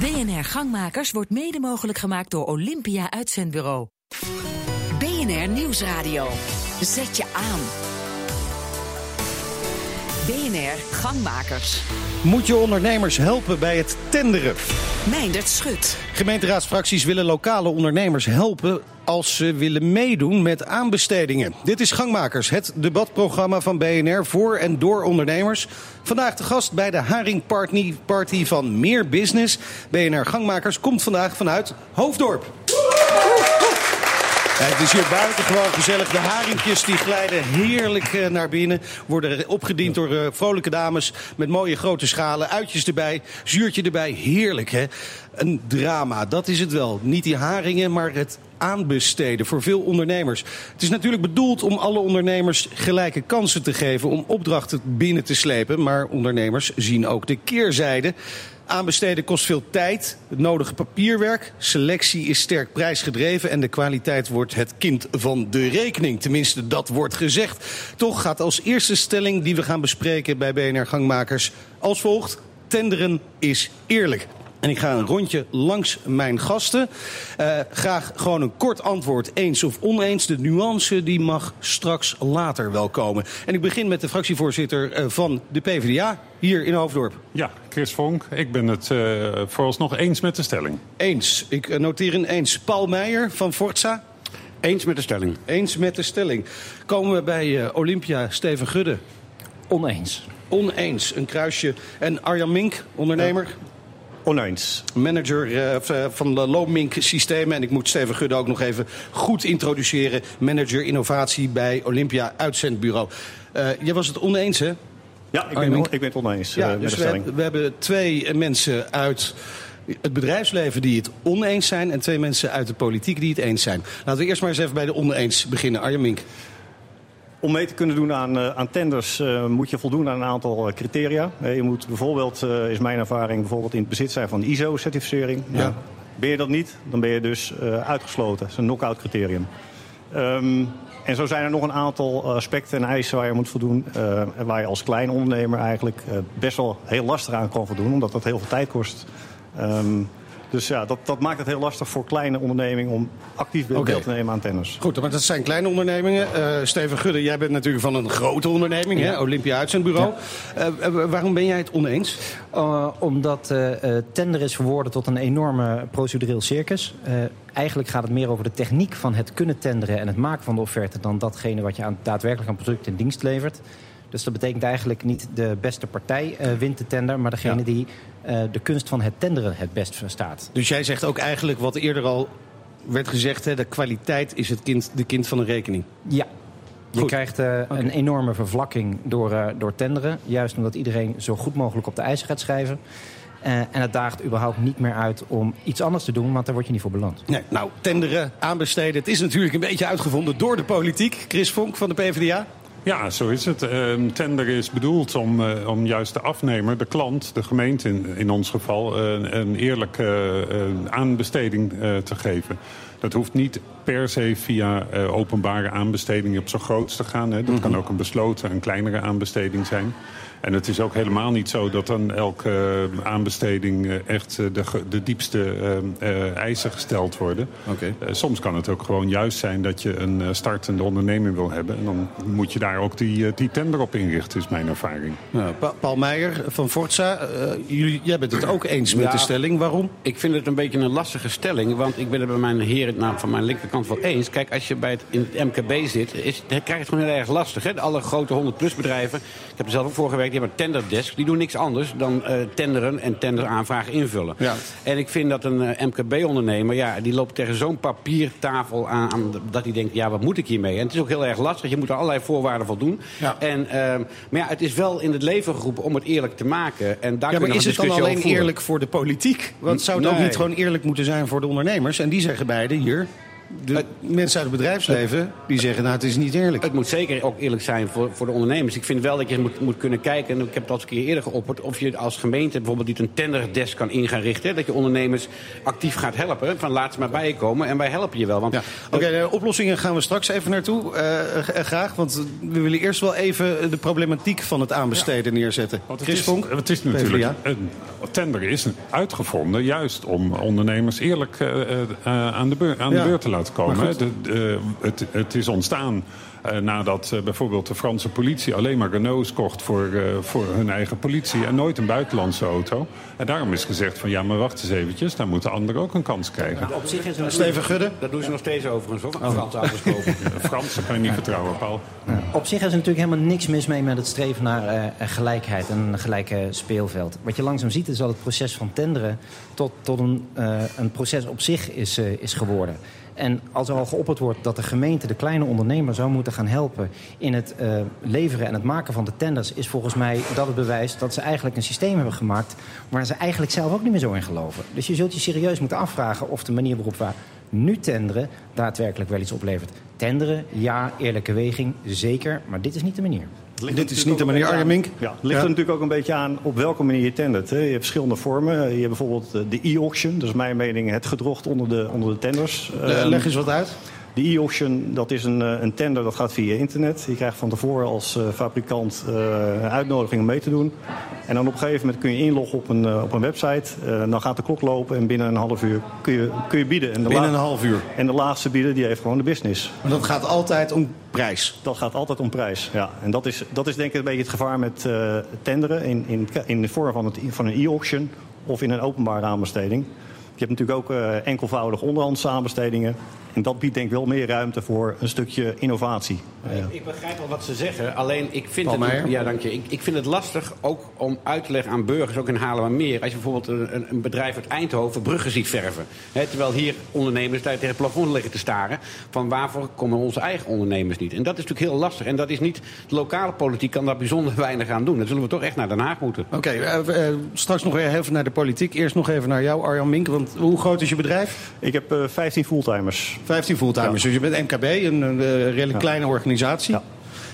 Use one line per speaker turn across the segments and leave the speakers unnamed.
BNR Gangmakers wordt mede mogelijk gemaakt door Olympia Uitzendbureau. BNR Nieuwsradio. Zet je aan. BNR Gangmakers.
Moet je ondernemers helpen bij het tenderen?
Meindert Schut.
Gemeenteraadsfracties willen lokale ondernemers helpen als ze willen meedoen met aanbestedingen. Dit is Gangmakers, het debatprogramma van BNR voor en door ondernemers. Vandaag de gast bij de Haring Party, party van Meer Business. BNR Gangmakers komt vandaag vanuit Hoofddorp. Het is hier buitengewoon gezellig. De haringjes die glijden heerlijk eh, naar binnen. Worden opgediend door uh, vrolijke dames met mooie grote schalen. Uitjes erbij, zuurtje erbij. Heerlijk hè. Een drama, dat is het wel. Niet die haringen, maar het aanbesteden voor veel ondernemers. Het is natuurlijk bedoeld om alle ondernemers gelijke kansen te geven om opdrachten binnen te slepen. Maar ondernemers zien ook de keerzijde. Aanbesteden kost veel tijd, het nodige papierwerk. Selectie is sterk prijsgedreven en de kwaliteit wordt het kind van de rekening. Tenminste, dat wordt gezegd. Toch gaat als eerste stelling die we gaan bespreken bij BNR Gangmakers als volgt. Tenderen is eerlijk. En ik ga een rondje langs mijn gasten. Uh, graag gewoon een kort antwoord, eens of oneens. De nuance die mag straks later wel komen. En ik begin met de fractievoorzitter uh, van de PvdA hier in Hoofddorp.
Ja, Chris Vonk. Ik ben het uh, vooralsnog eens met de stelling.
Eens. Ik noteer een eens. Paul Meijer van Forza.
Eens met de stelling.
Eens met de stelling. Komen we bij Olympia Steven Gudde.
Oneens.
Oneens. Een kruisje. En Arjan Mink, ondernemer.
Oneens.
Manager uh, van de Loomink systemen. En ik moet Steven Gudde ook nog even goed introduceren. Manager innovatie bij Olympia Uitzendbureau. Uh, jij was het oneens, hè?
Ja, ik ben, ik ben het oneens
ja,
uh,
dus we, we, hebben twee mensen uit het bedrijfsleven die het oneens zijn... en twee mensen uit de politiek die het eens zijn. Laten we eerst maar eens even bij de oneens beginnen. Arjen Mink.
Om mee te kunnen doen aan, uh, aan tenders uh, moet je voldoen aan een aantal uh, criteria. je moet bijvoorbeeld, is mijn ervaring, bijvoorbeeld in het bezit zijn van ISO-certificering. Ja. Ja. Ben je dat niet, dan ben je dus uitgesloten. Dat is een knock-out criterium. Um, en zo zijn er nog een aantal aspecten en eisen waar je moet voldoen. waar je als klein ondernemer eigenlijk best wel heel lastig aan kan voldoen, omdat dat heel veel tijd kost. Um, dus ja, dat, dat maakt het heel lastig voor kleine ondernemingen om actief deel okay. te nemen aan tennis.
Goed, maar dat zijn kleine ondernemingen. Uh, Steven Gudde, jij bent natuurlijk van een grote onderneming, ja. hè? Olympia Uitzendbureau. Ja. Uh, waarom ben jij het oneens?
Uh, omdat tender is verwoorden tot een enorme procedureel circus. eigenlijk gaat het meer over de techniek van het kunnen tenderen en het maken van de offerte... dan datgene wat je aan, daadwerkelijk aan product en dienst levert. Dus dat betekent eigenlijk niet de beste partij uh, wint de tender... maar degene ja. die uh, de kunst van het tenderen het best verstaat.
Dus jij zegt ook eigenlijk wat eerder al werd gezegd... Hè, de kwaliteit is het kind, de kind van een rekening.
Ja. Je goed. krijgt uh, okay. een enorme vervlakking door, door tenderen. Juist omdat iedereen zo goed mogelijk op de eisen gaat schrijven. Uh, en het daagt überhaupt niet meer uit om iets anders te doen, want daar word je niet voor beland.
Nee, nou, tenderen, aanbesteden, het is natuurlijk een beetje uitgevonden door de politiek. Chris Vonk van de PvdA.
Ja, zo is het. Uh, tender is bedoeld om, uh, om juist de afnemer, de klant, de gemeente in, in ons geval, uh, een eerlijke aanbesteding te geven. Dat hoeft niet per se via openbare aanbestedingen op zo groot te gaan. Hè. Dat mm -hmm. kan ook een besloten, een kleinere aanbesteding zijn. En het is ook helemaal niet zo dat dan elke uh, aanbesteding uh, echt uh, de, de diepste eisen gesteld worden.
Okay.
soms kan het ook gewoon juist zijn dat je een startende onderneming wil hebben. En dan moet je daar ook die, die tender op inrichten, is mijn ervaring.
Nou, pa Paul Meijer van Forza, jullie, jij bent het ook eens met ja, de stelling. Waarom?
Ik vind het een beetje een lastige stelling. Want ik ben het bij mijn heren nou, van mijn linkerkant wel eens. Kijk, als je bij het, in het MKB zit, is, dan krijg je het gewoon heel erg lastig. Hè? Alle grote 100-plus bedrijven. Ik heb er zelf ook voor gewerkt die hebben een tenderdesk. Die doen niks anders dan uh, tenderen en tenderaanvragen invullen.
Ja.
En ik vind dat een uh, MKB-ondernemer, ja, die loopt tegen zo'n papiertafel aan, aan, dat hij denkt, ja, wat moet ik hiermee? En het is ook heel erg lastig. Je moet er allerlei voorwaarden voldoen.
Ja.
En, uh, maar ja, het is wel in het leven geroepen om het eerlijk te maken. En daar
ja, maar
is
het dan alleen eerlijk voor de politiek? Want zou het
nee.
ook niet gewoon eerlijk moeten zijn voor de ondernemers? En die zeggen beide hier... de mensen uit het bedrijfsleven die zeggen, nou, het is niet eerlijk.
Het moet zeker ook eerlijk zijn voor, voor de ondernemers. Ik vind wel dat je moet, moet kunnen kijken, en ik heb het al eens een keer eerder geopperd... of je als gemeente bijvoorbeeld niet een tenderdesk kan in gaan richten. Dat je ondernemers actief gaat helpen. Van laat ze maar bij je komen en wij helpen je wel. Want
Ja. Oké, de oplossingen gaan we straks even naartoe. eh, g- graag, want we willen eerst wel even de problematiek van het aanbesteden neerzetten.
Want het
Chris
is,
Vonk,
het is natuurlijk
PvdA.
een tender is uitgevonden juist om ondernemers eerlijk eh, eh, aan, de, beur, aan
Ja.
de beurt te laten komen.
Maar goed.
De, de- het, het is ontstaan eh, nadat eh, bijvoorbeeld de Franse politie alleen maar Renaults kocht voor, eh, voor hun eigen politie en nooit een buitenlandse auto. En daarom is gezegd van ja, maar wacht eens eventjes, daar moeten anderen ook een kans krijgen.
op zich is het
Steven Gudde.
Dat doen ze nog steeds overigens, hoor.
Oh.
Franse auto's kopen.
De Fransen kan je niet vertrouwen, Paul.
Op zich is er natuurlijk helemaal niks mis mee met het streven naar eh, gelijkheid en een gelijke speelveld. Wat je langzaam ziet is dat het proces van tenderen tot, tot een, eh, een proces op zich is, eh, is geworden. En als er al geopperd wordt dat de gemeente de kleine ondernemer zou moeten gaan helpen in het eh, leveren en het maken van de tenders, is volgens mij dat het bewijs dat ze eigenlijk een systeem hebben gemaakt waar ze eigenlijk zelf ook niet meer zo in geloven. Dus je zult je serieus moeten afvragen of de manier waarop we nu tenderen daadwerkelijk wel iets oplevert. Tenderen, ja, eerlijke weging, zeker, maar dit is niet de manier.
Dit is niet de manier, Arjen Mink.
Ja, het ligt er natuurlijk ook een beetje aan op welke manier je tendert. Hè. Je hebt verschillende vormen. Je hebt bijvoorbeeld eh, de e-auction. Dat is mijn mening het gedrocht onder de, onder de tenders.
Eh,
Ehm,
leg eens wat uit.
De e-auction, dat is een, eh, een tender dat gaat via internet. Je krijgt van tevoren als eh, fabrikant eh, een uitnodiging om mee te doen. En dan op een gegeven moment kun je inloggen op een, eh, op een website. Eh, dan gaat de klok lopen en binnen een half uur kun je, kun je bieden. En de
Binnen een half uur.
En de laagste bieder die heeft gewoon de business.
Maar dat gaat altijd om prijs.
Dat gaat altijd om prijs. Ja. En dat is, dat is denk ik een beetje het gevaar met eh, tenderen in, in, in de vorm van, het, van een e-auction of in een openbare aanbesteding. Je hebt natuurlijk ook eh, enkelvoudige onderhandse aanbestedingen. En dat biedt denk ik wel meer ruimte voor een stukje innovatie.
Ik, ik begrijp wel wat ze zeggen, alleen ik vind,
Paul
het,
Meijer?
ja, dank je. Ik, ik vind het lastig ook om uit te leggen aan burgers, ook in Haarlemmermeer... als je bijvoorbeeld een, een bedrijf uit Eindhoven bruggen ziet verven. Hè, terwijl hier ondernemers daar tegen het plafond liggen te staren... van waarvoor komen onze eigen ondernemers niet? En dat is natuurlijk heel lastig. En dat is niet, de lokale politiek kan daar bijzonder weinig aan doen. Dan zullen we toch echt naar Den Haag moeten.
Oké, eh, eh, straks nog weer even naar de politiek. Eerst nog even naar jou, Arjan Mink. Want hoe groot is je bedrijf?
Ik heb eh 15 fulltimers.
15 fulltimers. Dus je bent MKB, een, een eh, redelijk kleine organisatie.
Ja.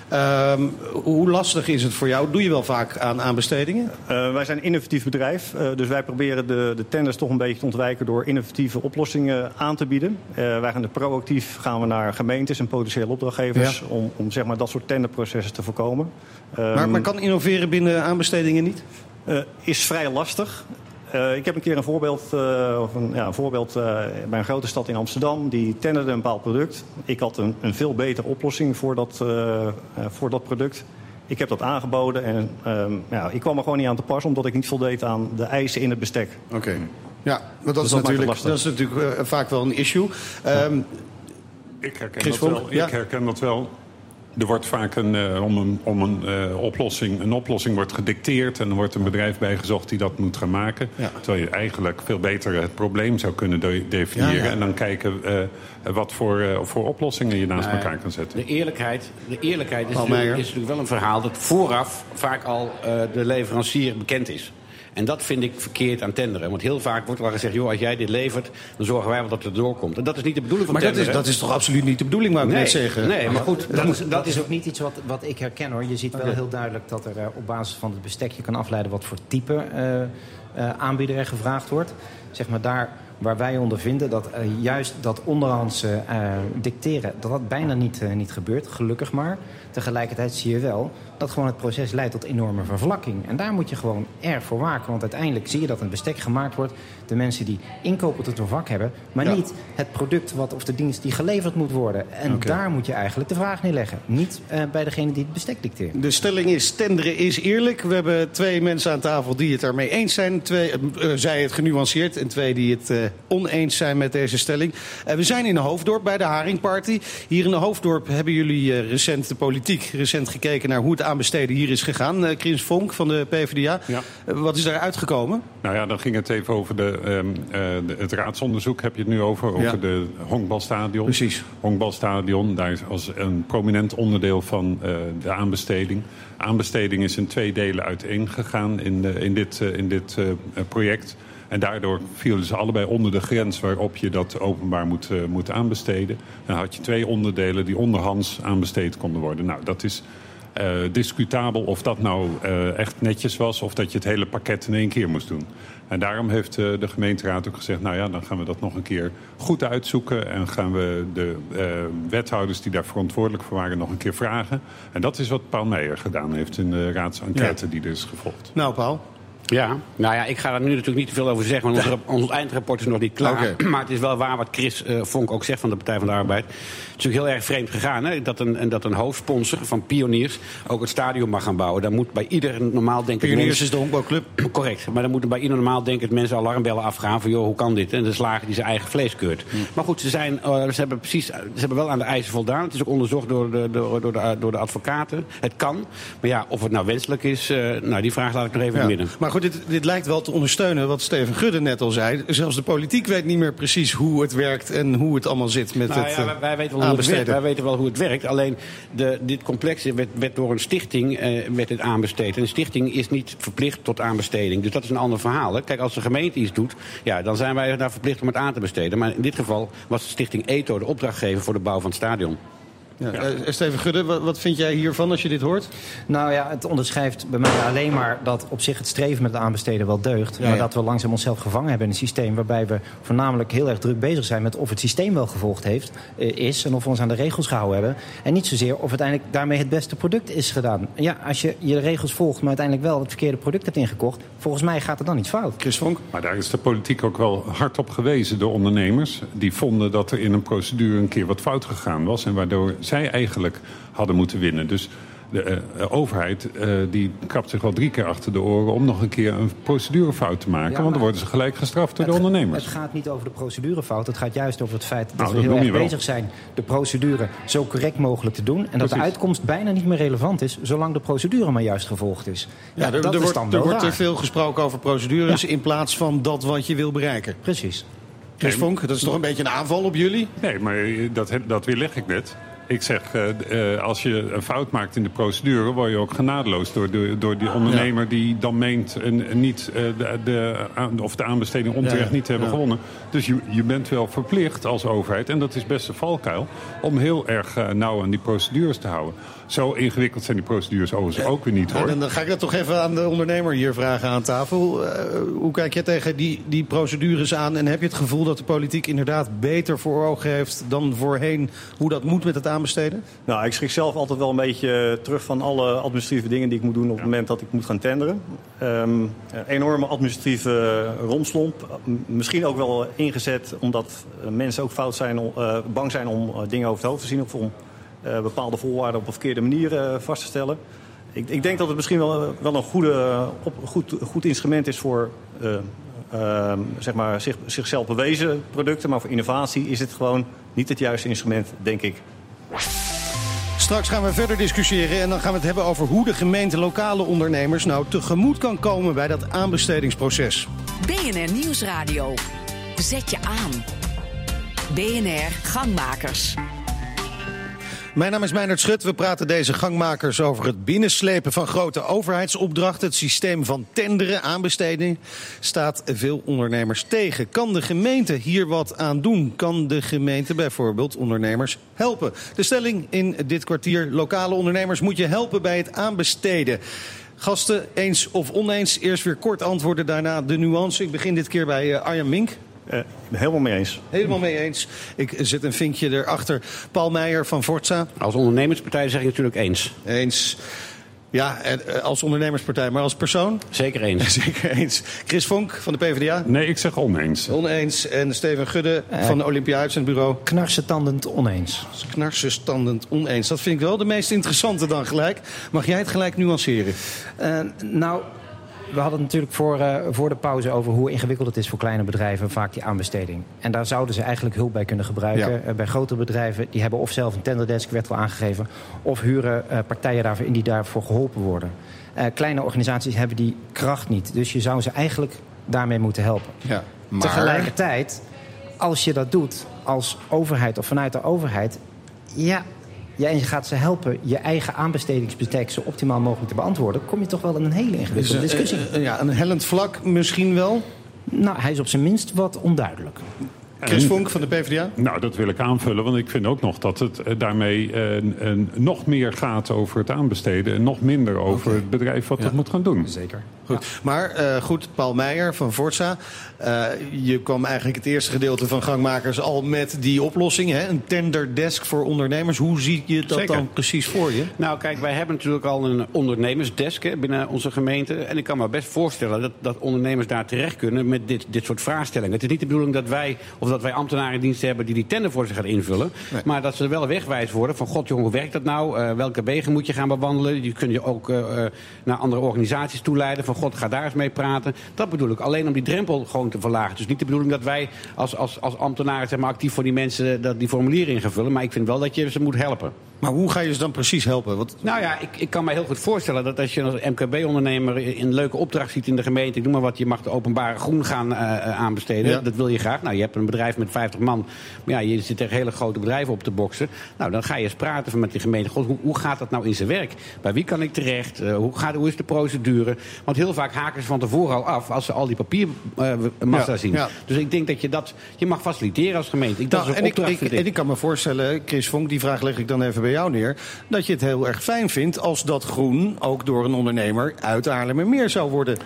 Ehm, hoe lastig is het voor jou? Doe je wel vaak aan aanbestedingen?
Eh, wij zijn een innovatief bedrijf, eh, dus wij proberen de, de tenders toch een beetje te ontwijken door innovatieve oplossingen aan te bieden. Eh, wij gaan de proactief gaan we naar gemeentes en potentiële opdrachtgevers
Ja.
om, om zeg maar, dat soort tenderprocessen te voorkomen.
Maar,
Ehm,
maar kan innoveren binnen aanbestedingen niet?
eh, is vrij lastig. Eh, ik heb een keer een voorbeeld, eh, of een, ja, een voorbeeld eh, bij een grote stad in Amsterdam. Die tenderde een bepaald product. Ik had een, een veel betere oplossing voor dat, eh, eh, voor dat product. Ik heb dat aangeboden en ehm, ja, ik kwam er gewoon niet aan te pas... omdat ik niet voldeed aan de eisen in het bestek.
Oké. Ja, maar dat, is
dat maakt het
natuurlijk, dat is natuurlijk vaak wel een issue. Ehm,
Ik herken,
Chris
dat wel.
ja.
ik herken dat wel. Er wordt vaak een, eh, om een, om een eh, oplossing, een oplossing wordt gedicteerd en er wordt een bedrijf bijgezocht die dat moet gaan maken.
Ja.
Terwijl je eigenlijk veel beter het probleem zou kunnen de- definiëren
Ja, ja.
en dan kijken eh, wat voor, eh, voor oplossingen je naast
Nou
elkaar kan zetten.
De eerlijkheid, de eerlijkheid is, natuurlijk, is natuurlijk wel een verhaal dat vooraf vaak al eh, de leverancier bekend is. En dat vind ik verkeerd aan tenderen. Want heel vaak wordt er al gezegd, joh, als jij dit levert, dan zorgen wij wel dat het doorkomt. En dat is niet de bedoeling van
maar dat is,
tenderen.
dat is toch absoluut niet de bedoeling, wou ik
nee,
net zeggen?
Nee, maar goed,
Dat,
dat,
is, dat ook niet iets wat, wat ik herken hoor. Je ziet wel heel duidelijk dat er eh, op basis van het bestek je kan afleiden wat voor type eh, eh, aanbieder er gevraagd wordt. Zeg maar daar waar wij onder vinden dat juist dat onderhandse eh, dicteren, dat dat bijna niet, niet gebeurt, gelukkig maar. Tegelijkertijd zie je wel dat gewoon het proces leidt tot enorme vervlakking. En daar moet je gewoon erg voor waken. Want uiteindelijk zie je dat een bestek gemaakt wordt. De mensen die inkopen tot hun vak hebben. Maar
Ja.
niet het product wat, of de dienst die geleverd moet worden. En daar moet je eigenlijk de vraag neerleggen. Niet eh, bij degene die het bestek dicteert.
De stelling is, tenderen is eerlijk. We hebben twee mensen aan tafel die het ermee eens zijn. Twee, eh, eh, zij het genuanceerd en twee die het oneens zijn met deze stelling. We zijn in een Hoofddorp bij de Haringparty. Hier in de Hoofddorp hebben jullie recent de politiek recent gekeken naar hoe het aanbesteden hier is gegaan. Eh Chris Vonk van de PvdA.
Ja.
Eh, wat is daar uitgekomen?
Nou ja, dan ging het even over de, ehm, eh, de- het raadsonderzoek. Heb je het nu over? Over
Ja.
de honkbalstadion.
Precies.
Honkbalstadion, daar is als een prominent onderdeel van de aanbesteding. Aanbesteding is in twee delen uiteengegaan in, in dit, in dit project. En daardoor vielen ze allebei onder de grens waarop je dat openbaar moet, moet aanbesteden. Dan had je twee onderdelen die onderhands aanbesteed konden worden. Nou, dat is discutabel of dat nou eh, echt netjes was... of dat je het hele pakket in één keer moest doen. En daarom heeft eh, de gemeenteraad ook gezegd... nou ja, dan gaan we dat nog een keer goed uitzoeken... en gaan we de eh, wethouders die daar verantwoordelijk voor waren nog een keer vragen. En dat is wat Paul Meijer gedaan heeft in de raadsenquête die er is gevolgd.
Nou, Paul.
Ja, nou ja, ik ga daar nu natuurlijk niet te veel over zeggen, want ons, ons eindrapport is nog niet klaar. Maar het is wel waar wat Chris eh, Vonk ook zegt van de Partij van de Arbeid. Het is natuurlijk heel erg vreemd gegaan, hè? Dat, een, en dat een hoofdsponsor van Pioniers ook het stadion mag gaan bouwen. Daar moet bij ieder normaal denken
Pioniers is de honkbalclub.
Correct, maar dan moeten bij ieder normaal denkend mensen alarmbellen afgaan van joh, hoe kan dit? En de slager die zijn eigen vlees keurt. Maar goed, ze, zijn, eh, ze, hebben precies, ze hebben wel aan de eisen voldaan. Het is ook onderzocht door de, door, door de, door de advocaten. Het kan, maar ja, of het nou wenselijk is, eh, nou die vraag laat ik nog even in
Ja.
het midden.
Maar goed, dit, dit lijkt wel te ondersteunen wat Steven Gudde net al zei. Zelfs de politiek weet niet meer precies hoe het werkt en hoe het allemaal zit met
Nou
het
ja,
eh,
wij, weten wel hoe het werkt. Wij weten wel hoe het werkt. Alleen de, dit complex werd, werd door een stichting eh, werd het aanbesteed. En een stichting is niet verplicht tot aanbesteding. Dus dat is een ander verhaal. Hè. Kijk, als de gemeente iets doet, ja, dan zijn wij daar verplicht om het aan te besteden. Maar in dit geval was de stichting ETO de opdrachtgever voor de bouw van het stadion.
Ja. Eh, Steven Gudde, wat, wat vind jij hiervan als je dit hoort?
Nou ja, het onderschrijft bij mij alleen maar dat op zich het streven met het aanbesteden wel deugt.
Ja,
maar
ja.
dat we langzaam onszelf gevangen hebben in een systeem waarbij we voornamelijk heel erg druk bezig zijn met of het systeem wel gevolgd heeft, eh, is en of we ons aan de regels gehouden hebben. En niet zozeer of uiteindelijk daarmee het beste product is gedaan. Ja, als je je regels volgt, maar uiteindelijk wel het verkeerde product hebt ingekocht, volgens mij gaat er dan iets fout.
Chris Vonk?
Maar daar is de politiek ook wel hard op gewezen door ondernemers. Die vonden dat er in een procedure een keer wat fout gegaan was. En waardoor zij eigenlijk hadden moeten winnen. Dus de eh, overheid eh, die kapt zich wel drie keer achter de oren... om nog een keer een procedurefout te maken.
Ja,
want dan worden ze gelijk gestraft door de ondernemers.
Het gaat niet over de procedurefout. Het gaat juist over het feit dat
Nou,
we
dat
heel erg
wel.
bezig zijn de procedure zo correct mogelijk te doen. En dat de uitkomst bijna niet meer relevant is, zolang de procedure maar juist gevolgd is.
Ja, er,
dat
er
is
wordt,
dan
er wordt te veel gesproken over procedures in plaats van dat wat je wil bereiken.
Precies.
Chris Vonk, dat is toch een beetje een aanval op jullie?
Nee, maar eh, dat, dat weerleg ik net. Ik zeg, eh, eh, als je een fout maakt in de procedure... word je ook genadeloos door, de, door die ondernemer... die dan meent een, een niet, eh, de, of de aanbesteding onterecht
Ja,
niet te hebben
Ja.
gewonnen. Dus je, je bent wel verplicht als overheid... en dat is best een valkuil... om heel erg eh, nauw aan die procedures te houden. Zo ingewikkeld zijn die procedures overigens ook weer niet, hoor.
dan, dan ga ik dat toch even aan de ondernemer hier vragen aan tafel. Eh, hoe kijk je tegen die, die procedures aan? En heb je het gevoel dat de politiek inderdaad beter voor ogen heeft dan voorheen hoe dat moet met het aanbesteden?
Nou, ik schrik zelf altijd wel een beetje terug van alle administratieve dingen die ik moet doen op het moment dat ik moet gaan tenderen. Een enorme administratieve romslomp. M- Misschien ook wel ingezet omdat eh, mensen ook fout zijn, eh, bang zijn om eh, dingen over het hoofd te zien of om eh, bepaalde voorwaarden op een verkeerde manier eh, vast te stellen. Ik, ik denk dat het misschien wel, wel een goede, op, goed, goed instrument is voor eh, ehm, zeg maar zich, zichzelf bewezen producten. Maar voor innovatie is het gewoon niet het juiste instrument, denk ik.
Straks gaan we verder discussiëren en dan gaan we het hebben over hoe de gemeente lokale ondernemers nou tegemoet kan komen bij dat aanbestedingsproces.
BNR Nieuwsradio. Zet je aan. BNR Gangmakers.
Mijn naam is Meijnerd Schut. We praten deze gangmakers over het binnenslepen van grote overheidsopdrachten. Het systeem van tenderen, aanbesteding, staat veel ondernemers tegen. Kan de gemeente hier wat aan doen? Kan de gemeente bijvoorbeeld ondernemers helpen? De stelling in dit kwartier, lokale ondernemers moet je helpen bij het aanbesteden. Gasten, eens of oneens? Eerst weer kort antwoorden, daarna de nuance. Ik begin dit keer bij eh, Arjan Mink.
Eh, helemaal mee eens.
Helemaal mee eens. Ik zet een vinkje erachter. Paul Meijer van Forza.
Als ondernemerspartij zeg ik natuurlijk eens.
Eens. Ja, eh, als ondernemerspartij, maar als persoon?
Zeker eens.
Zeker eens. Chris Vonk van de PvdA?
Nee, ik zeg oneens.
Oneens. En Steven Gudde van de Olympia Uitzendbureau?
Knarsetandend oneens.
Knarsenstandend oneens. Dat vind ik wel de meest interessante dan gelijk. Mag jij het gelijk nuanceren?
Eh, nou, we hadden het natuurlijk voor, eh, voor de pauze over hoe ingewikkeld het is voor kleine bedrijven, vaak die aanbesteding. En daar zouden ze eigenlijk hulp bij kunnen gebruiken.
Ja.
Eh, bij grotere bedrijven, die hebben of zelf een tenderdesk, werd wel aangegeven, of huren eh, partijen daarvoor in die daarvoor geholpen worden. Kleine organisaties hebben die kracht niet. Dus je zou ze eigenlijk daarmee moeten helpen.
Ja, maar...
Tegelijkertijd, als je dat doet als overheid of vanuit de overheid, ja, ja, en je gaat ze helpen je eigen aanbestedingsbestek zo optimaal mogelijk te beantwoorden, kom je toch wel in een hele ingewikkelde
Dus, eh,
discussie.
eh, ja, een hellend vlak misschien wel.
nou, hij is op zijn minst wat onduidelijk.
Chris Vonk van de PvdA.
Nou, dat wil ik aanvullen, want ik vind ook nog dat het eh, daarmee eh, een- nog meer gaat over het aanbesteden... en nog minder over het bedrijf wat dat moet gaan doen.
Zeker.
Goed. Maar eh, goed, Paul Meijer van Forza. eh, je kwam eigenlijk het eerste gedeelte van Gangmakers al met die oplossing. Hè? Een tender desk voor ondernemers. Hoe zie je dat
Zeker.
dan precies voor je?
Nou, kijk, wij hebben natuurlijk al een ondernemersdesk hè, binnen onze gemeente. En ik kan me best voorstellen dat, dat ondernemers daar terecht kunnen met dit, dit soort vraagstellingen. Het is niet de bedoeling dat wij, of dat wij ambtenaren in dienst hebben die die tender voor ze gaan invullen. Maar dat ze wel wegwijs worden van, god jongen, hoe werkt dat nou? Eh, welke wegen moet je gaan bewandelen? Je kunt je ook eh, eh, naar andere organisaties toeleiden van, god, ga daar eens mee praten. Dat bedoel ik, alleen om die drempel gewoon te verlagen. Dus niet de bedoeling dat wij als, als, als ambtenaren zeg maar, actief voor die mensen dat die formulieren in gaan vullen. Maar ik vind wel dat je ze moet helpen.
Maar hoe ga je ze dan precies helpen? Want
Nou ja, ik, ik kan me heel goed voorstellen dat als je als MKB-ondernemer een leuke opdracht ziet in de gemeente, ik noem maar wat, je mag de openbare groen gaan eh, eh, aanbesteden.
Ja.
Dat wil je graag. Nou, je hebt een bedrijf met 50 man, maar ja, je zit tegen hele grote bedrijven op te boksen. Nou, dan ga je eens praten met die gemeente. God, hoe, hoe gaat dat nou in zijn werk? Bij wie kan ik terecht? Eh, hoe, gaat, hoe is de procedure? Want heel vaak haken ze van tevoren al af als ze al die papiermassa
Ja,
zien.
ja.
Dus ik denk dat je dat, je mag faciliteren als gemeente. Ik, dat
Nou,
is een
en,
opdracht,
ik. en ik kan me voorstellen, Chris Vonk, die vraag leg ik dan even bij jou neer. Dat je het heel erg fijn vindt als dat groen ook door een ondernemer uit Haarlemmermeer zou worden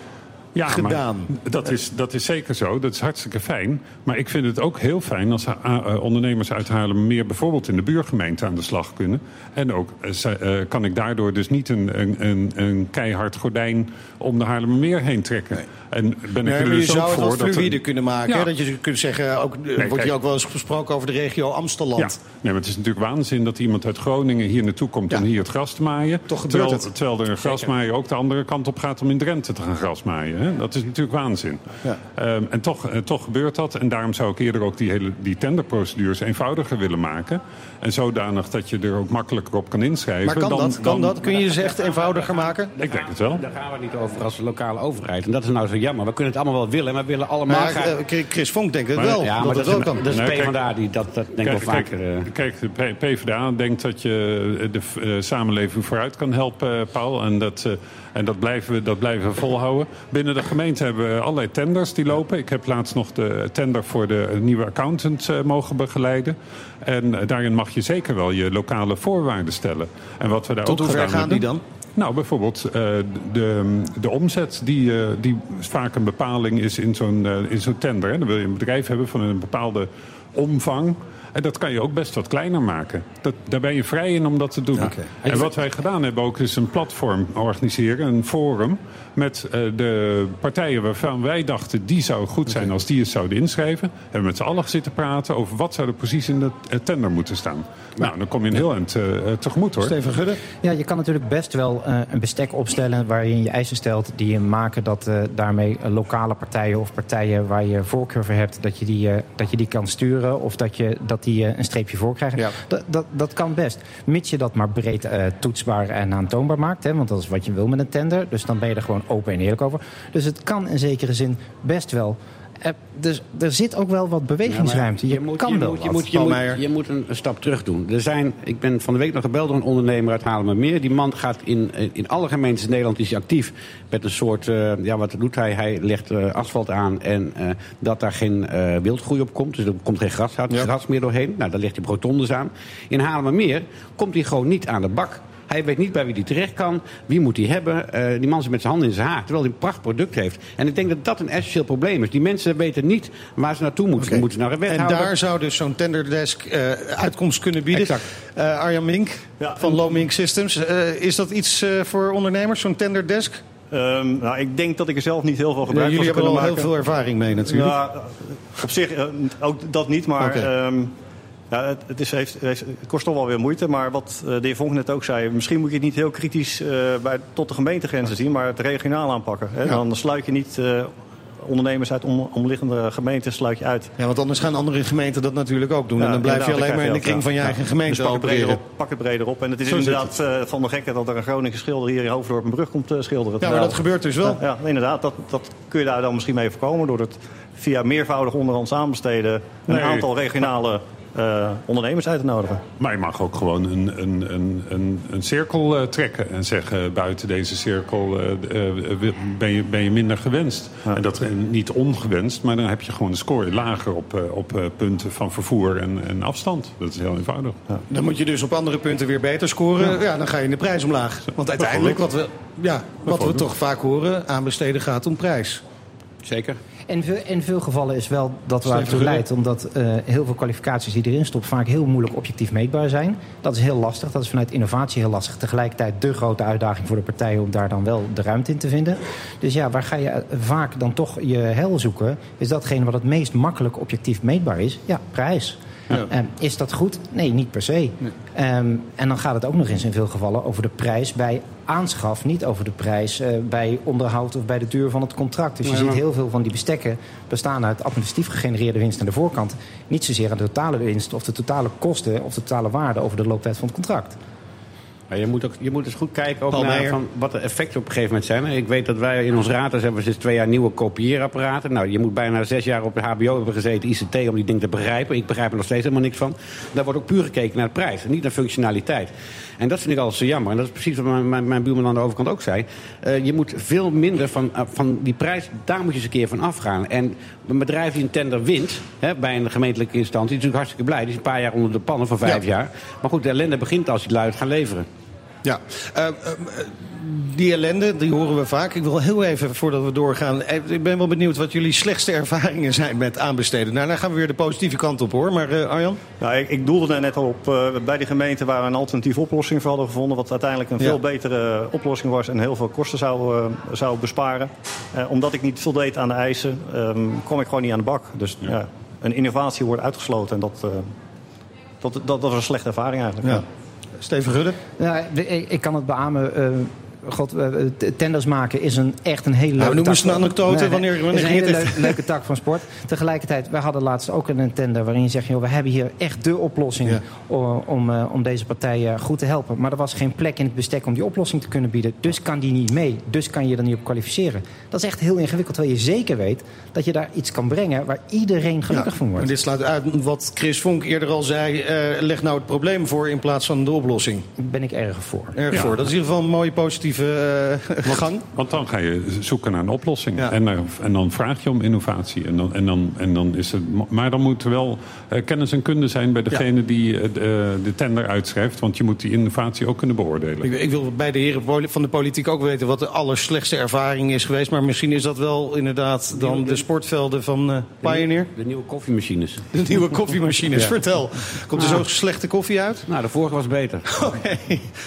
Ja,
gedaan.
dat is, dat is zeker zo. Dat is hartstikke fijn. Maar ik vind het ook heel fijn als ha- eh, ondernemers uit Haarlemmermeer... bijvoorbeeld in de buurgemeente aan de slag kunnen. En ook eh, eh, kan ik daardoor dus niet een, een, een, een keihard gordijn... om de Haarlemmermeer heen trekken. En ben ik
Nee,
er
je
dus ook
zou het wat fluïde kunnen maken.
Ja.
hè? Dat je kunt zeggen, ook, wordt
kijk.
hier ook wel eens gesproken over de regio Amstelland.
Ja, nee, maar het is natuurlijk waanzin dat iemand uit Groningen hier naartoe komt
Ja.
om hier het gras te maaien.
Toch gebeurt
terwijl,
het.
Terwijl er een grasmaaier ook de andere kant op gaat om in Drenthe te gaan grasmaaien. Hè? Dat is natuurlijk waanzin.
Ja.
Ehm, en toch, eh, toch gebeurt dat. En daarom zou ik eerder ook die, hele, die tenderprocedures eenvoudiger willen maken. En zodanig dat je er ook makkelijker op kan inschrijven.
Maar kan
dan-
dat? Kan
dan-
dat? Kun je ze echt eenvoudiger maken?
Ik denk het wel.
Daar gaan we niet over als lokale overheid. En dat is nou zo jammer. We kunnen het allemaal wel willen, maar we willen allemaal
Maar
graag...
eh, Chris Vonk denkt het
Maar-
wel.
ja,
dat
maar dat,
wel
is,
kan.
dat is
Nee, kijk-
PvdA die dat, dat denk ik wel
Kijk,
vaker... eh,
kijk, kijk, de PvdA denkt dat je de samenleving vooruit kan helpen, Paul. En dat, en dat, blijven we, dat blijven we volhouden. Binnen de gemeente hebben we allerlei tenders die lopen. Ik heb laatst nog de tender voor de nieuwe accountant eh, mogen begeleiden. En eh, daarin mag je zeker wel je lokale voorwaarden stellen. En wat we daar
Tot
ook
hoe ver gaan die dan?
nou, bijvoorbeeld eh, de, de omzet die, die vaak een bepaling is in zo'n in zo'n tender. Hè. Dan wil je een bedrijf hebben van een bepaalde omvang. En dat kan je ook best wat kleiner maken. Dat, daar ben je vrij in om dat te doen. En wat wij gedaan hebben ook is een platform organiseren, een forum... met eh, de partijen waarvan wij dachten die zou goed zijn als die het zouden inschrijven. Hebben we met z'n allen zitten praten over wat zou er precies in de eh, tender moeten staan. Nou, dan kom je een heel eind eh, tegemoet hoor.
Steven Gudde?
Ja, je kan natuurlijk best wel eh, een bestek opstellen waarin je eisen stelt die je maken dat eh, daarmee lokale partijen of partijen waar je voorkeur voor hebt, dat je die, eh, dat je die kan sturen of dat, je, dat die eh, een streepje voor krijgen.
Ja.
Dat, dat, dat kan best. Mits je dat maar breed eh, toetsbaar en aantoonbaar maakt. Hè, want dat is wat je wil met een tender. Dus dan ben je er gewoon open en eerlijk over. Dus het kan in zekere zin best wel. Eh, dus er zit ook wel wat bewegingsruimte. Je,
moet,
kan
je
wel
moet, je moet, je,
Paul
moet,
Meijer.
je moet een, een stap terug doen. Er zijn, ik ben van de week nog gebeld door een ondernemer uit Haarlemmermeer. Die man gaat in, in alle gemeentes in Nederland is hij actief met een soort... eh, ja, wat doet hij? Hij legt eh, asfalt aan en eh, dat daar geen eh, wildgroei op komt. Dus er komt geen gras, gras meer doorheen. Nou, dan legt hij rotondes aan. In Haarlemmermeer komt hij gewoon niet aan de bak. Hij weet niet bij wie hij terecht kan. Wie moet hij hebben? Eh, die man zit met zijn handen in zijn haar. Terwijl hij een pracht product heeft. En ik denk dat dat een essentieel probleem is. Die mensen weten niet waar ze naartoe moeten.
Oké.
Moeten ze naar een
En
wethouder?
daar zou dus zo'n tenderdesk eh, uitkomst kunnen bieden.
Exact.
Eh, Arjan Mink
Ja,
van
en-
Low Mink Systems. Eh, is dat iets eh, voor ondernemers, zo'n tenderdesk?
Ehm, nou, ik denk dat ik er zelf niet heel veel
Ja,
gebruik
jullie
van
hebben
zou
al heel veel ervaring mee natuurlijk.
Ja, op zich ook dat niet, maar ehm, ja, het, het, is, heeft, heeft- het kost toch wel weer moeite. Maar wat eh, de heer Vonk net ook zei, misschien moet je het niet heel kritisch eh, bij, tot de gemeentegrenzen zien, maar het regionaal aanpakken. Hè?
Ja.
Dan sluit je niet eh, ondernemers uit om, omliggende gemeenten sluit je uit.
Ja, want anders gaan andere gemeenten dat natuurlijk ook doen.
Ja,
en dan blijf je alleen maar in de kring van je eigen gemeente
Dus pak het op. Pak het breder op. En het is
Zo
inderdaad van de gekke dat er een Groningen schilder hier in Hoofddorp een brug komt schilderen.
Ja, maar dat gebeurt dus wel.
Ja, inderdaad. Dat, dat kun je daar dan misschien mee voorkomen door het via meervoudig onderhands aanbesteden een
Nee.
aantal regionale eh, ondernemers uit te nodigen.
Maar je mag ook gewoon een, een, een, een, een cirkel eh, trekken en zeggen... buiten deze cirkel eh, ben, je, ben je minder gewenst. En dat niet ongewenst, maar dan heb je gewoon de score lager... op, eh, op eh, punten van vervoer en, en afstand. Dat is heel eenvoudig.
Dan moet je dus op andere punten weer beter scoren. Ja, dan ga je in de prijs omlaag. Want uiteindelijk, wat we, ja, wat we toch vaak horen, aanbesteden gaat om prijs.
Zeker.
In veel, in veel gevallen is wel dat waar het toe leidt, omdat eh, heel veel kwalificaties die erin stoppen vaak heel moeilijk objectief meetbaar zijn. Dat is heel lastig. Dat is vanuit innovatie heel lastig. Tegelijkertijd de grote uitdaging voor de partijen om daar dan wel de ruimte in te vinden. Dus ja, waar ga je eh, vaak dan toch je hel zoeken? Is datgene wat het meest makkelijk objectief meetbaar is? Ja, prijs. Ehm, is dat goed? Nee, niet per se. Ehm, en dan gaat het ook nog eens in veel gevallen over de prijs bij aanschaf, niet over de prijs eh, bij onderhoud of bij de duur van het contract. Dus je
Nee,
ziet heel veel van die bestekken bestaan uit administratief gegenereerde winst aan de voorkant. Niet zozeer aan de totale winst of de totale kosten of de totale waarde over de looptijd van het contract.
Maar je moet, ook, je moet eens goed kijken ook naar van wat de effecten op een gegeven moment zijn. Ik weet dat wij in ons raadhuis hebben we sinds twee jaar nieuwe kopieerapparaten. Nou, je moet bijna zes jaar op de HBO hebben gezeten, ICT, om die ding te begrijpen. Ik begrijp er nog steeds helemaal niks van. Daar wordt ook puur gekeken naar de prijs en niet naar functionaliteit. En dat vind ik altijd zo jammer. En dat is precies wat mijn, mijn, mijn buurman aan de overkant ook zei. Eh, je moet veel minder van, eh, van die prijs, daar moet je eens een keer van afgaan. En een bedrijf die een tender wint, hè, bij een gemeentelijke instantie, is natuurlijk hartstikke blij. Die is een paar jaar onder de pannen van vijf
Ja.
jaar. Maar goed, de ellende begint als het luid gaat leveren.
Ja, eh, eh, die ellende, die horen we vaak. Ik wil heel even, voordat we doorgaan... eh, ik ben wel benieuwd wat jullie slechtste ervaringen zijn met aanbesteden. Nou, dan gaan we weer de positieve kant op, hoor. Maar eh, Arjan?
Nou, ik, ik doelde er net al op eh, bij die gemeente waar we een alternatieve oplossing voor hadden gevonden. Wat uiteindelijk een
Ja.
veel betere oplossing was en heel veel kosten zou, zou besparen. Eh, omdat ik niet voldeed aan de eisen, ehm, kwam ik gewoon niet aan de bak. Dus ja. een innovatie wordt uitgesloten en dat, eh, dat, dat, dat was een slechte ervaring eigenlijk.
Ja. Steven Gudde?
Ja, ik, ik kan het beamen. Eh, God, eh, tenders maken is een, echt een hele leuke
noem
tak
eens een anekdote. Wanneer- wanneer
is een hele leuke tak van sport. Tegelijkertijd, wij hadden laatst ook een tender waarin je zegt... Joh, we hebben hier echt de oplossing
Ja.
om, eh, om deze partijen goed te helpen. Maar er was geen plek in het bestek om die oplossing te kunnen bieden. Dus kan die niet mee. Dus kan je er niet op kwalificeren. Dat is echt heel ingewikkeld. Terwijl je zeker weet dat je daar iets kan brengen... waar iedereen gelukkig van
En
wordt.
dit sluit uit wat Chris Vonk eerder al zei. eh, leg nou het probleem voor in plaats van de oplossing.
Daar ben ik erg voor.
Erg
Ja.
voor. Dat is in ieder geval een mooie positieve eh, gang.
Want dan ga je zoeken naar een oplossing.
Ja.
En, dan- en dan vraag je om innovatie. En dan, en dan, en dan is het, maar dan moet er wel eh, kennis en kunde zijn bij degene die eh, de, de tender uitschrijft. Want je moet die innovatie ook kunnen beoordelen.
Ik, ik wil bij de heren van de politiek ook weten wat de allerslechtste ervaring is geweest. Maar misschien is dat wel inderdaad dan de sportvelden van eh Pioneer.
De nieuwe koffiemachines.
De nieuwe koffiemachines. Vertel. Komt er zo slechte koffie uit?
Nou, de vorige was beter.
Oké.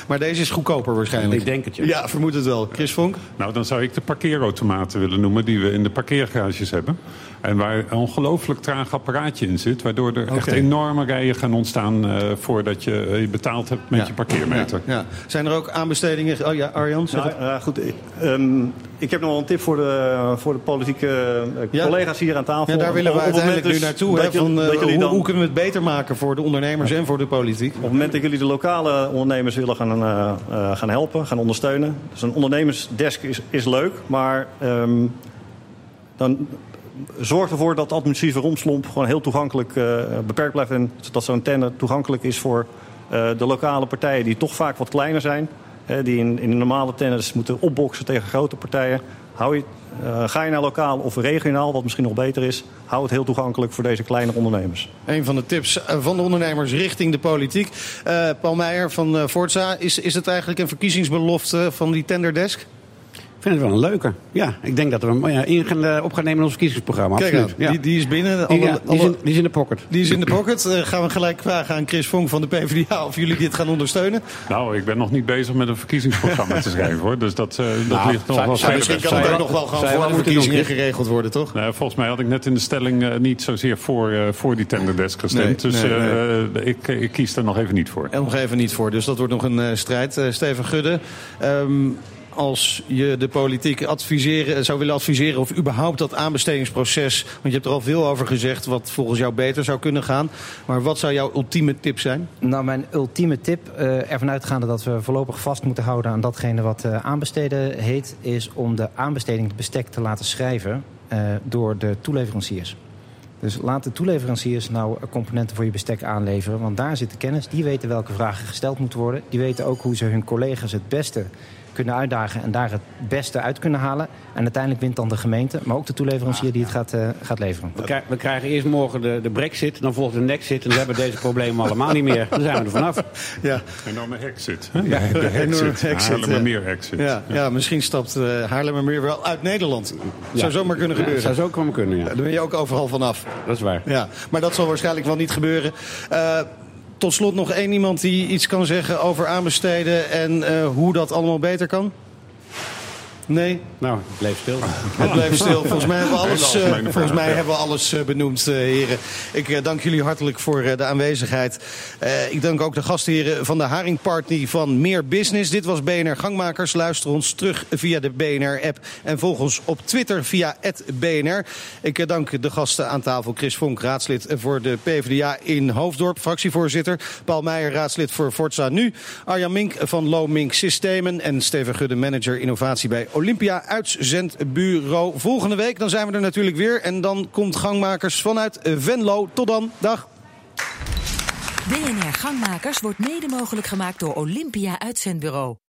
Maar deze is goedkoper waarschijnlijk.
Ik denk het, ja.
Ja, vermoed het wel. Chris Vonk?
Nou, dan zou ik de parkeerautomaten willen noemen die we in de parkeergarages hebben. En waar een ongelooflijk traag apparaatje in zit. Waardoor er echt enorme rijen gaan ontstaan eh, voordat je eh, betaald hebt met
Ja.
je parkeermeter.
Ja, ja. Zijn er ook aanbestedingen? Oh ja, Arjan?
Nou, eh, goed, ik, ehm, ik heb nog wel een tip voor de, voor de politieke eh,
Ja.
collega's hier aan tafel.
Ja, daar willen we
Op het moment
uiteindelijk nu
dus
naartoe.
dat
van, eh,
dat
hoe,
dan-
hoe kunnen we het beter maken voor de ondernemers en voor de politiek?
Op het moment dat jullie de lokale ondernemers willen gaan, eh, gaan helpen, gaan ondersteunen. Dus een ondernemersdesk is, is leuk, maar ehm, dan zorg ervoor dat de administratieve romslomp gewoon heel toegankelijk beperkt blijft. En dat zo'n tender toegankelijk is voor de lokale partijen die toch vaak wat kleiner zijn. Die in, de normale tenders moeten opboksen tegen grote partijen. Hou je, eh, ga je naar lokaal of regionaal, wat misschien nog beter is. Hou het heel toegankelijk voor deze kleine ondernemers.
Een van de tips eh, van de ondernemers richting de politiek. Eh, Paul Meijer van Forza, is, is het eigenlijk een verkiezingsbelofte van die tenderdesk?
Ik vind het wel een leuke. Ja, ik denk dat we hem ja, in gaan, eh, op gaan nemen in ons verkiezingsprogramma.
Kijk
Absoluut.
aan,
Ja.
die, die is binnen.
Die-
Alle-
ja, die, is in, die is in de pocket.
die is in de pocket. Eh, gaan we gelijk vragen aan Chris Vonk van de PvdA of jullie dit gaan ondersteunen.
Nou, ik ben nog niet bezig met een verkiezingsprogramma te schrijven hoor. Dus dat, eh, dat
Nou,
ligt nog wel verder.
Misschien kan het ook nog wel gewoon voor de verkiezingen geregeld worden, toch?
Nou, volgens mij had ik net in de stelling eh, niet zozeer voor, eh, voor die tenderdesk gestemd.
Nee,
dus
nee,
eh, Ik, ik kies er nog even niet voor.
En nog even niet voor, dus dat wordt nog een eh, strijd. Eh, Steven Gudde, ehm, als je de politiek adviseren, zou willen adviseren... of überhaupt dat aanbestedingsproces... want je hebt er al veel over gezegd wat volgens jou beter zou kunnen gaan. Maar wat zou jouw ultieme tip zijn?
Nou, mijn ultieme tip, uh, ervan uitgaande dat we voorlopig vast moeten houden... aan datgene wat uh, aanbesteden heet... is om de aanbesteding het bestek te laten schrijven uh, door de toeleveranciers. Dus laat de toeleveranciers nou componenten voor je bestek aanleveren. Want daar zit de kennis. Die weten welke vragen gesteld moeten worden. Die weten ook hoe ze hun collega's het beste kunnen uitdagen en daar het beste uit kunnen halen. En uiteindelijk wint dan de gemeente, maar ook de toeleverancier die het gaat, uh, gaat leveren.
We, krijgen, we krijgen eerst morgen de, de brexit, dan volgt de nexit... en dan hebben we deze problemen allemaal niet meer. Dan zijn we er vanaf.
Ja. Enorme exit. Ja, de exit. Haarlemmermeer exit.
Ja, ja. misschien stapt uh, Haarlemmermeer wel uit Nederland. Ja. Zou zomaar kunnen gebeuren.
zou zo komen kunnen, ja.
Dan ben je ook overal vanaf.
Dat is waar.
Ja, maar dat zal waarschijnlijk wel niet gebeuren. Uh, tot slot nog één iemand die iets kan zeggen over aanbesteden en uh, hoe dat allemaal beter kan? Nee?
Nou, het bleef stil.
Het bleef stil. Volgens mij hebben we alles, uh, volgens mij hebben we alles uh, benoemd, uh, heren. Ik dank jullie hartelijk voor de aanwezigheid. ik dank ook de gastheren van de Haring Party van Meer Business. Dit was BNR Gangmakers. Luister ons terug via de BNR-app. En volg ons op Twitter via BNR. Ik dank de gasten aan tafel. Chris Vonk, raadslid voor de PvdA in Hoofddorp. Fractievoorzitter. Paul Meijer, raadslid voor Forza Nu. Arjan Mink van Low Mink Systemen. En Steven Gudde, manager innovatie bij Olympia uitzendbureau. Volgende week dan zijn we er natuurlijk weer. En dan komt Gangmakers vanuit Venlo. Tot dan. Dag.
BNR Gangmakers wordt mede mogelijk gemaakt door Olympia uitzendbureau.